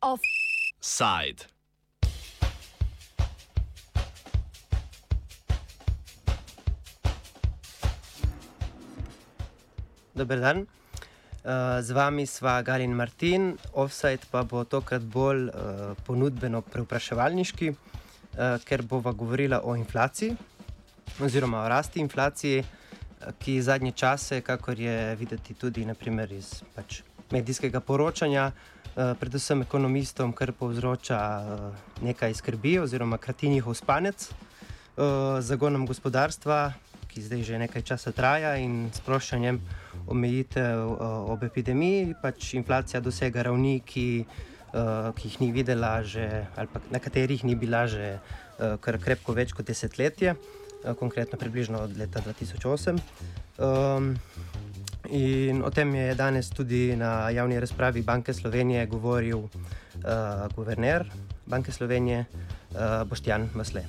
Offside. Dober dan. Uh, z vami sva Galin Martin, offside pa bo tokrat bolj uh, ponudbeno preupraševalniški, uh, ker bova govorila o inflaciji oziroma o rasti inflacije, ki zadnje čase, kakor je videti tudi naprimer, iz pač, medijskega poročanja, uh, predvsem ekonomistom, kar povzroča uh, nekaj skrbi oziroma krati njihov spanec. Uh, zagonom gospodarstva, ki zdaj že nekaj časa traja in sproščanjem omejitev uh, ob epidemiji, pač inflacija dosega ravni, ki, uh, ki jih ni videla, že, ali na katerih ni bila že uh, krepko več kot desetletje, uh, konkretno približno od leta 2008. Um, in o tem je danes tudi na javni razpravi Banke Slovenije govoril uh, guverner Banke Slovenije uh, Boštjan Masle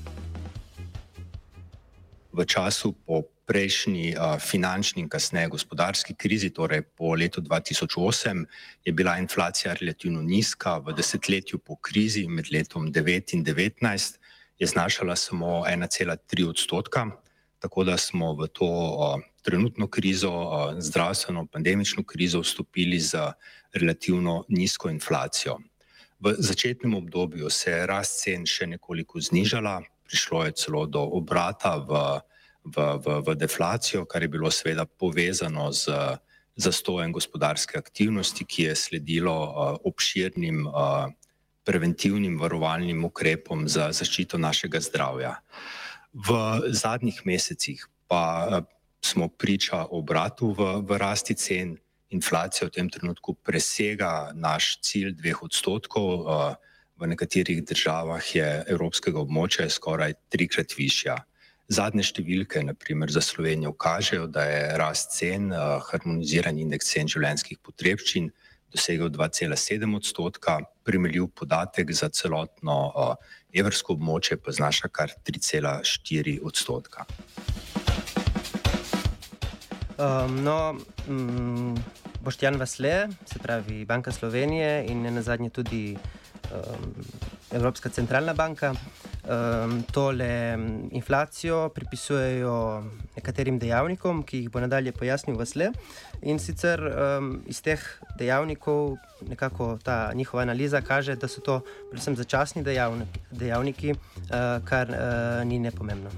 v času po prejšnji uh, finančni in kasneje gospodarski krizi, torej po letu 2008, je bila inflacija relativno nizka, v desetletju po krizi med letom 9 in 19 je znašala samo 1,3 odstotka, tako da smo v to uh, trenutno krizo, uh, zdravstveno pandemično krizo, vstopili z relativno nizko inflacijo. V začetnem obdobju se je rast cen še nekoliko znižala, prišlo je celo do obrata v, v, v, v deflacijo, kar je bilo seveda povezano z zastojem gospodarske aktivnosti, ki je sledilo uh, obširnim uh, preventivnim varovalnim ukrepom za zaščito našega zdravja. V zadnjih mesecih pa smo priča obratu v, v rasti cen. Inflacija v tem trenutku presega naš cilj dveh odstotkov. V nekaterih državah je evropskega območja skoraj trikrat višja. Zadnje številke, naprimer za Slovenijo, kažejo, da je rast cen, harmoniziran indeks cen življenjskih potrebščin dosegel 2,7 odstotka, primerljiv podatek za celotno evrsko območje pa znaša kar 3,4 odstotka. Um, no, um, Boštjan Vasle, se pravi Banka Slovenije in na zadnje tudi um, Evropska centralna banka um, tole inflacijo pripisujejo nekaterim dejavnikom, ki jih bo nadalje pojasnil Vasle. In sicer um, iz teh dejavnikov nekako ta njihova analiza kaže, da so to predvsem začasni dejavniki, dejavniki uh, kar uh, ni nepomembno.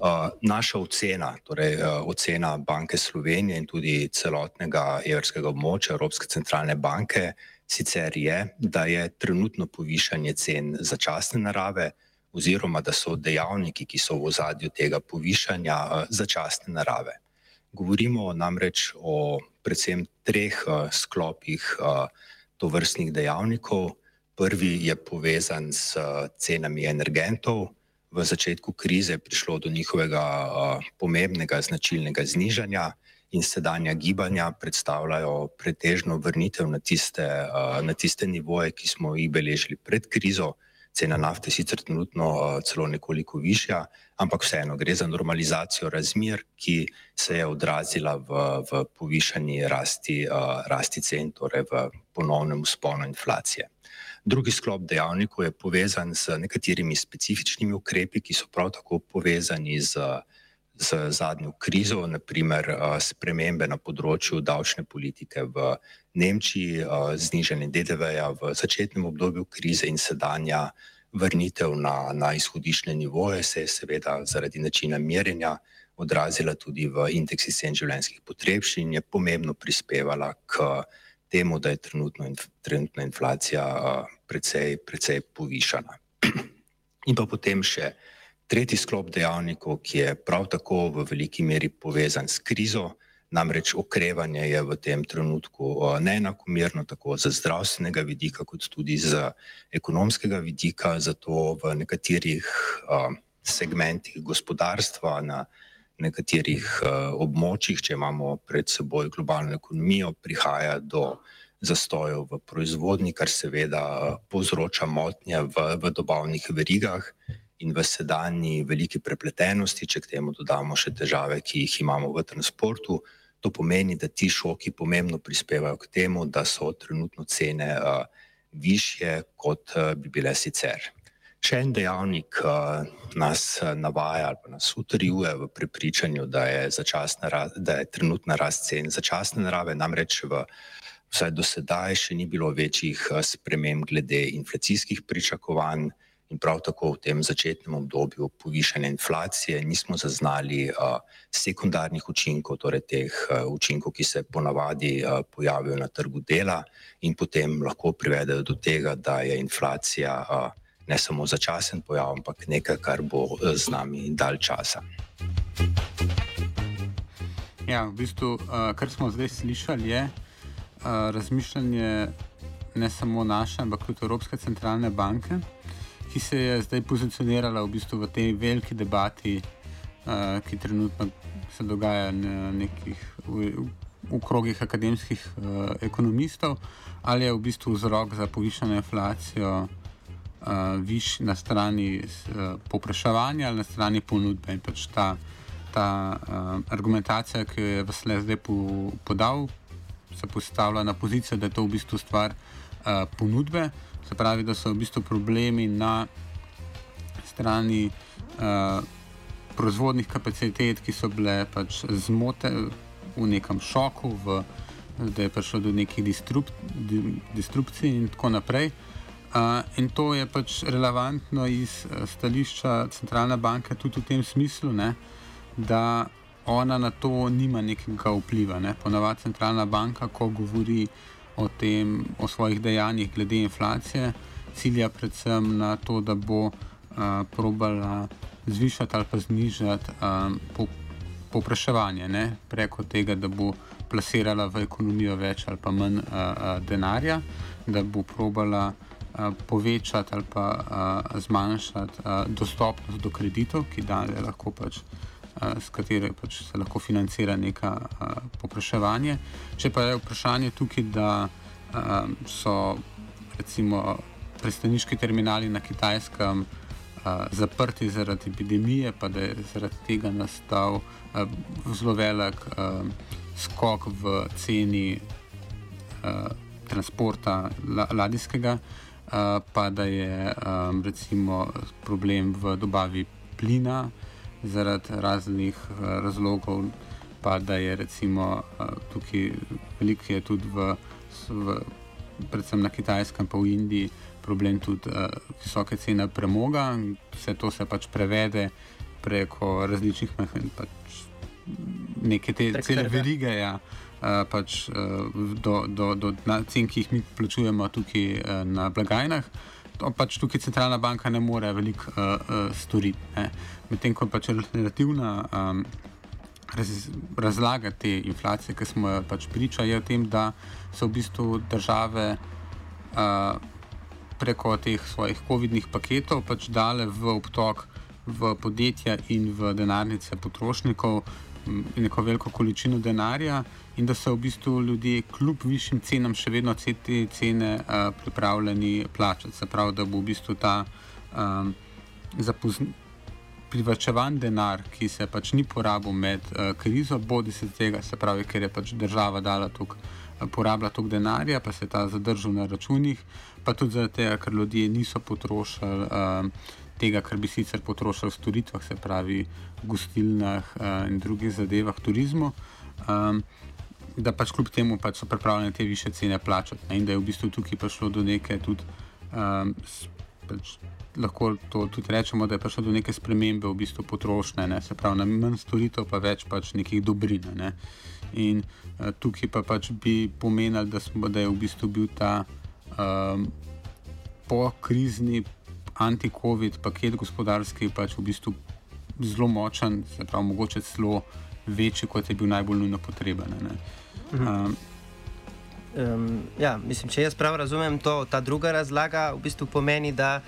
Uh, naša ocena, torej uh, ocena Banke Slovenije in tudi celotnega evrskega območja Evropske centralne banke, sicer je, da je trenutno povišanje cen začasne narave, oziroma da so dejavniki, ki so v ozadju tega povišanja, eh, začasne narave. Govorimo namreč o predvsem treh eh, sklopih eh, tovrstnih dejavnikov. Prvi je povezan s cenami energentov. V začetku krize je prišlo do njihovega pomembnega značilnega znižanja in sedanja gibanja predstavljajo pretežno vrnitev na tiste, na tiste nivoje, ki smo jih beležili pred krizo. Cena nafte je sicer trenutno celo nekoliko višja, ampak vseeno gre za normalizacijo razmer, ki se je odrazila v, v povišanji rasti, rasti cen, torej v ponovnem usponu inflacije. Drugi sklop dejavnikov je povezan z nekaterimi specifičnimi ukrepi, ki so prav tako povezani z z zadnjo krizo, naprimer spremembe na področju davčne politike v Nemčiji, znižanje DDV-ja v začetnem obdobju krize in sedanja vrnitev na, na izhodišne nivoje, se je seveda zaradi načina merjenja odrazila tudi v indeksi cen življenjskih potrebščin in je pomembno prispevala k temu, da je trenutno, trenutna inflacija precej, precej povišana. In pa potem še Tretji sklop dejavnikov, ki je prav tako v veliki meri povezan s krizo, namreč okrevanje je v tem trenutku neenakomerno, tako z zdravstvenega vidika, kot tudi z ekonomskega vidika. Zato v nekaterih segmentih gospodarstva, na nekaterih območjih, če imamo pred seboj globalno ekonomijo, prihaja do zastojev v proizvodnji, kar seveda povzroča motnje v, v dobavnih verigah in v sedanji veliki prepletenosti, če k temu dodamo še težave, ki jih imamo v transportu, To pomeni, da ti šoki pomembno prispevajo k temu, da so trenutno cene uh, više, kot uh, bi bile sicer. Še en dejavnik uh, nas navaja ali pa nas utrjuje v prepričanju, da je, da je trenutna rast cen začasne narave, namreč v vsaj do sedaj še ni bilo večjih sprememb glede inflacijskih pričakovanj in prav tako v tem začetnem obdobju povišene inflacije nismo zaznali sekundarnih učinkov, torej teh učinkov, ki se ponavadi pojavijo na trgu dela in potem lahko privedejo do tega, da je inflacija ne samo začasen pojav, ampak nekaj, kar bo z nami dalj časa. Ja, v bistvu, kar smo zdaj slišali, je razmišljanje ne samo naše, ampak tudi Evropske centralne banke ki se je zdaj pozicionirala v, bistvu v tej veliki debati, uh, ki trenutno se dogaja na nekih v, v krogih akademskih uh, ekonomistov, ali je v bistvu vzrok za povišeno inflacijo uh, viš na strani uh, popraševanja ali na strani ponudbe. In pač ta, ta uh, argumentacija, ki jo je Vasle zdaj po, podal, se postavlja na pozicijo, da je to v bistvu stvar uh, ponudbe. Se pravi, da so v bistvu problemi na strani uh, proizvodnih kapacitet, ki so bile pač zmote v nekem šoku, v, da je prišlo do nekih distrup, destrukcij in tako naprej. Uh, in to je pač relevantno iz stališča centralne banke tudi v tem smislu, ne, da ona na to nima nekega vpliva. Ne. Ponavadi centralna banka, ko govori o, tem, o svojih dejanjih glede inflacije, cilja predvsem na to, da bo uh, probala zvišati ali pa znižati um, po, popraševanje, ne? preko tega, da bo plasirala v ekonomijo več ali pa manj uh, uh, denarja, da bo probala uh, povečati ali pa uh, zmanjšati uh, dostopnost do kreditov, ki danes lahko pač s katero pač se lahko financira neka popraševanje. Če pa je vprašanje tukaj, da so recimo pristaniški terminali na Kitajskem zaprti zaradi epidemije, pa da je zaradi tega nastal zelo velik skok v ceni transporta la, ladijskega, pa da je recimo problem v dobavi plina zaradi raznih uh, razlogov, pa da je recimo uh, tukaj veliko je tudi v, v, predvsem na Kitajskem, pa v Indiji, problem tudi uh, visoke cene premoga. Vse to se pač prevede preko različnih mehanizmov, pač neke te cele verige. Ja. Uh, pač, uh, do, do, do cen, ki jih mi plačujemo tukaj uh, na blagajnah, to pač tukaj centralna banka ne more veliko uh, uh, storiti medtem ko pač relativna um, raz, razlaga te inflacije, ki smo jo pač priča, je v tem, da so v bistvu države uh, preko teh svojih COVID-nih paketov pač dale v obtok v podjetja in v denarnice potrošnikov neko veliko količino denarja in da so v bistvu ljudje kljub višjim cenam še vedno te cene uh, pripravljeni plačati. Se pravi, da bo v bistvu ta um, zapoznavanje privačevan denar, ki se pač ni porabil med uh, krizo, bodi se tega, se pravi, ker je pač država dala tukaj. Porablja toliko denarja, pa se je ta zadržal na računih, pa tudi zato, ker ljudje niso potrošili uh, tega, kar bi sicer potrošili v storitvah, se pravi v gostilnah uh, in drugih zadevah, turizmu, um, da pač kljub temu pač so pripravljeni te više cene plačati. Ne? In da je v bistvu tukaj prišlo do neke tudi um, pač lahko to tudi rečemo, da je prišlo do neke spremembe v bistvu potrošnje, ne? se pravi, na manj storitev, pa več pač nekih dobrin. Ne? In uh, tukaj pa pač bi pomenili, da, smo, da je v bistvu bil ta um, pokrizni anti-COVID paket gospodarski pač v bistvu zelo močen, se pravi, mogoče celo večji, kot je bil najbolj nujno potreben. Mhm. Um, Um, ja, mislim, če jaz prav razumem, to, ta druga razlaga v bistvu pomeni, da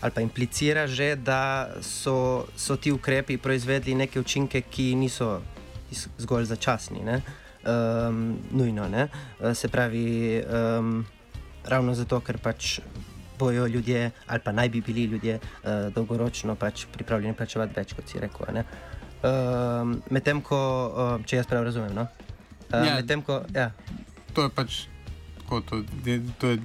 ali pa implicira že, da so, so ti ukrepi proizvedli neke učinke, ki niso zgolj začasni, ne? Um, nujno. Ne? Se pravi, um, ravno zato, ker pač bojo ljudje, ali pa naj bi bili ljudje, uh, dolgoročno pač pripravljeni plačevati več, kot si rekel. Um, Medtem ko, uh, če jaz prav razumem. No? Uh, Ja. Medtem ko. Ja. To je pač tako, to, je, to je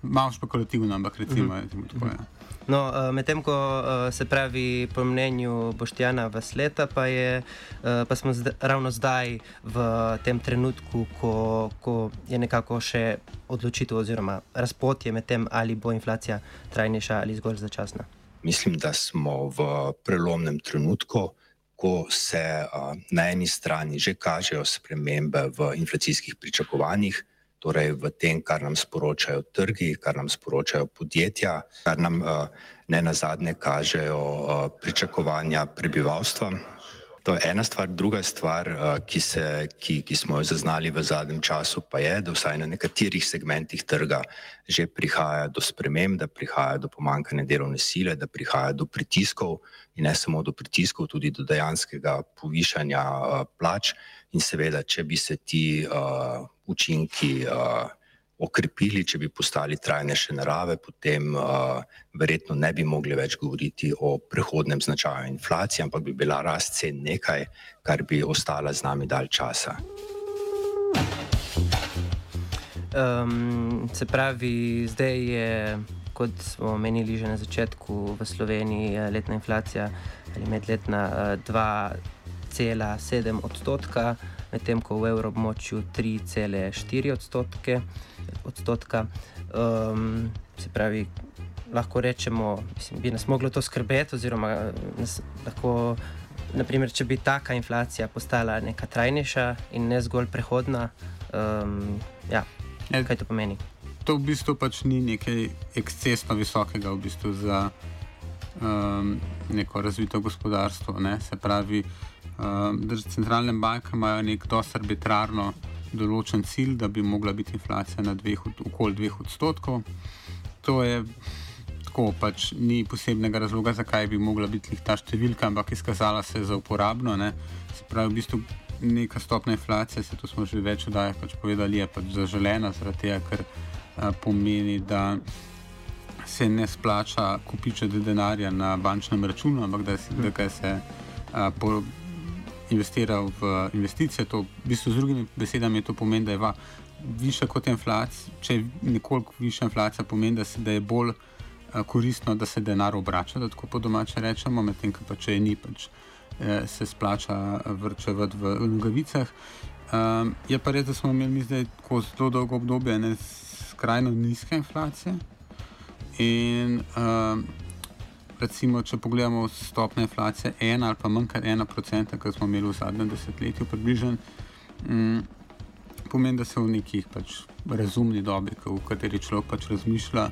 malo špekulativno, ampak recimo, Mhm. recimo tako, ja. No, uh, medtem ko uh, se pravi, po mnenju Boštjana Vasleta, pa, je, uh, pa smo zd ravno zdaj v tem trenutku, ko, ko je nekako še odločitev oziroma razpotje med tem, ali bo inflacija trajnejša ali zgolj začasna. Mislim, da smo v prelomnem trenutku, ko se na eni strani že kažejo spremembe v inflacijskih pričakovanjih, torej v tem, kar nam sporočajo trgi, kar nam sporočajo podjetja, kar nam uh, ne na zadnje kažejo uh, pričakovanja prebivalstva. To je ena stvar, druga stvar, uh, ki, se, ki, ki smo jo zaznali v zadnjem času, pa je, da vsaj na nekaterih segmentih trga že prihaja do sprememb, da prihaja do pomankanja delovne sile, da prihaja do pritiskov in ne samo do pritiskov, tudi do dejanskega povišanja uh, plač. In seveda, če bi se ti uh, učinki uh, okrepili, če bi postali trajnejše narave, potem uh, verjetno ne bi mogli več govoriti o prehodnem značaju inflacije, ampak bi bila rast cen nekaj, kar bi ostala z nami dalj časa. Um, se pravi, zdaj je, kot smo omenili že na začetku, v Sloveniji eh, letna inflacija ali medletna eh, 2,7 odstotka, medtem ko v evroobmočju 3,4 odstotke. Odstotka. Um, se pravi, lahko rečemo, da bi nas moglo to skrbeti, oziroma eh, nas lahko. Naprimer, če bi taka inflacija postala neka trajnejša in ne zgolj prehodna, um, ja, kaj to pomeni? To v bistvu pač ni nekaj ekscesno visokega v bistvu za um, neko razvito gospodarstvo. Ne? Se pravi, um, da centralne banke imajo nek dosti arbitrarno določen cilj, da bi mogla biti inflacija na dveh, od- okoli dveh odstotkov. To je tako, pač ni posebnega razloga, zakaj bi mogla biti ta številka, ampak izkazala se je za uporabno. Ne? Se pravi, v bistvu neka stopna inflacije, se to smo že več oddajah pač povedali, je pač zaželena, zaradi tega, ker a, pomeni, da se ne splača kupičati denarja na bančnem računu, ampak da, da se a, po, investira v investicije. To, v bistvu, z drugimi besedami to pomeni, da je va, više kot inflacija. Če je nekoliko višja inflacija, pomeni, da, se, da je bolj a, koristno, da se denar obrača, da tako po domače rečemo, medtem ko pa če je ni, pač eh, se splača vrčevati v nogavicah. Um, je pa res, da smo imeli zdaj tako zelo dolgo obdobje ne, skrajno nizke inflacije. In um, recimo, če pogledamo stopne inflacije, ena ali pa manj kot ena procenta, kar smo imeli v zadnjem desetletju, približno, um, pomeni, da se v nekih pač razumni dobi, v kateri človek pač razmišlja,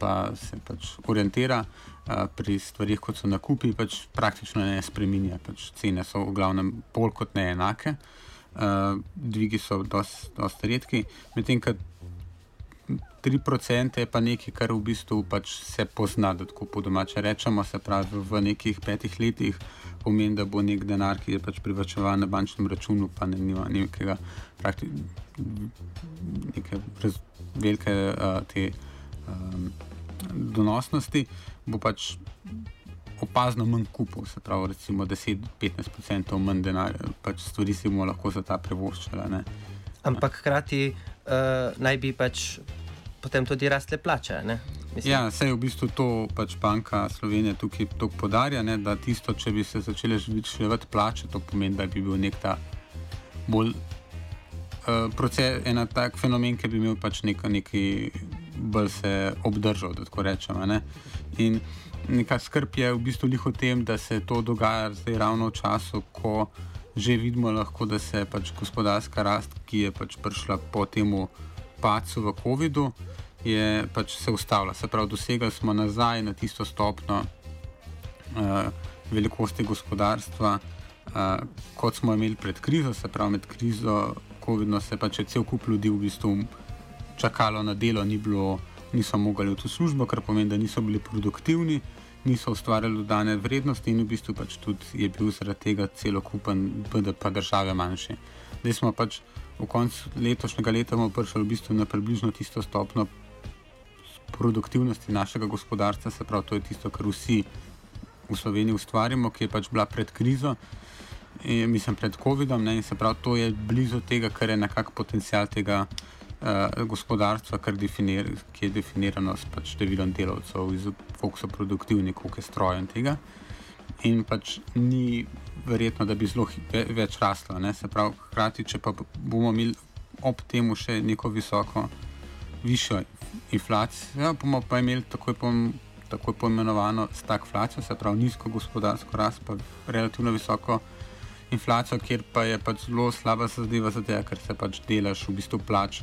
pa se pač orientira uh, pri stvarih, kot so nakupi, pač praktično ne spreminja. Pač cene so v glavnem bolj kot ne enake, uh, dvigi so dosti redki, medtem ko 3% je pa nekaj, kar v bistvu pač se pozna, da tako po domače rečemo. Se pravi, v nekih petih letih pomeni, da bo nek denar, ki je pač privačevan na bančnem računu, pa ne nima nekega prakti, neke raz, velike uh, te um, donosnosti, bo pač opazno manj kupov, se pravi, recimo 10-15% manj denarja, pač stvari si bomo lahko za ta privoščila. ne. Ampak hkrati uh, naj bi pač potem tudi rastle plače. Ja, sej v bistvu to pač Banka Slovenije tukaj to podarja, ne, da tisto, če bi se začele zviševati plače, to pomeni, da bi bil nek ta bolj uh, proces, en tak fenomen, ki bi imel pač neko, neki bolj se obdržal, da tako rečemo. Ne. In neka skrb je v bistvu lih o tem, da se to dogaja zdaj ravno v času, ko že vidimo lahko, da se pač gospodarska rast, ki je pač prišla po temu pacu v COVID-u, je pač se ustavila. Se pravi, dosegli smo nazaj na tisto stopno uh, velikosti gospodarstva, uh, kot smo imeli pred krizo, se pravi, med krizo COVID-no se pač je cel kup ljudi v bistvu čakalo na delo, ni bilo, niso mogli v to službo, kar pomeni, da niso bili produktivni, niso ustvarjali dodane vrednosti in v bistvu pač tudi je bil zaradi tega celokupen BDP države manjši. Zdaj smo pač v koncu letošnjega leta prišli v bistvu na približno tisto stopno produktivnosti našega gospodarstva, se pravi, to je tisto, kar vsi v Sloveniji ustvarjamo, ki je pač bila pred krizo. in, mislim, pred COVID-om. In se pravi, to je blizu tega, kar je nekako potencial tega uh, gospodarstva, definir, ki je definirano s pač številom delavcev, koliko so produktivni, koliko je strojen tega. In pač ni verjetno, da bi zelo več raslo. Ne? Se pravi, hkrati, če pa bomo imeli ob tem še neko visoko, višjo inflacijo, bomo pa imeli takoj pom tako poimenovano stagflacijo, se pravi nizko gospodarsko rast, pa relativno visoko inflacijo, kjer pa je pač zelo slaba zadeva, zato ker se pač delaš v bistvu plač,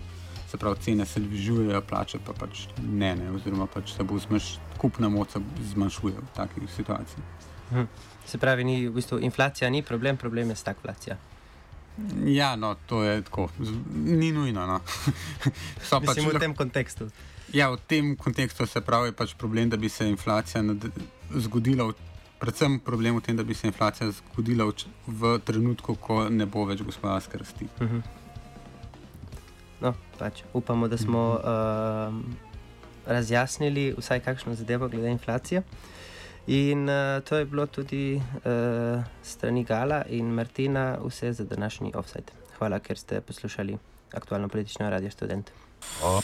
se pravi cene se dvižujejo, plače pa pač ne, ne oziroma pač se bo zmanjš, kupna moč zmanjšuje v takih situacijah. Hm. Se pravi, ni, v bistvu, inflacija ni problem, problem je stagflacija. Ja, no, to je tako, ni nujno. No. Mislim, pač, v tem kontekstu. Ja, v tem kontekstu se pravi, je pač problem, da bi se inflacija zgodila, predvsem problem v tem, da bi se inflacija zgodila v, v trenutku, ko ne bo več gospodarske rasti. Uh mhm. -huh. No, pač upamo, da smo uh -huh. uh, razjasnili vsaj kakšno zadevo glede inflacije. In uh, to je bilo tudi uh, strani Gala in Martina, vse za današnji offset. Hvala, ker ste poslušali aktualno politično radio študent. Oh.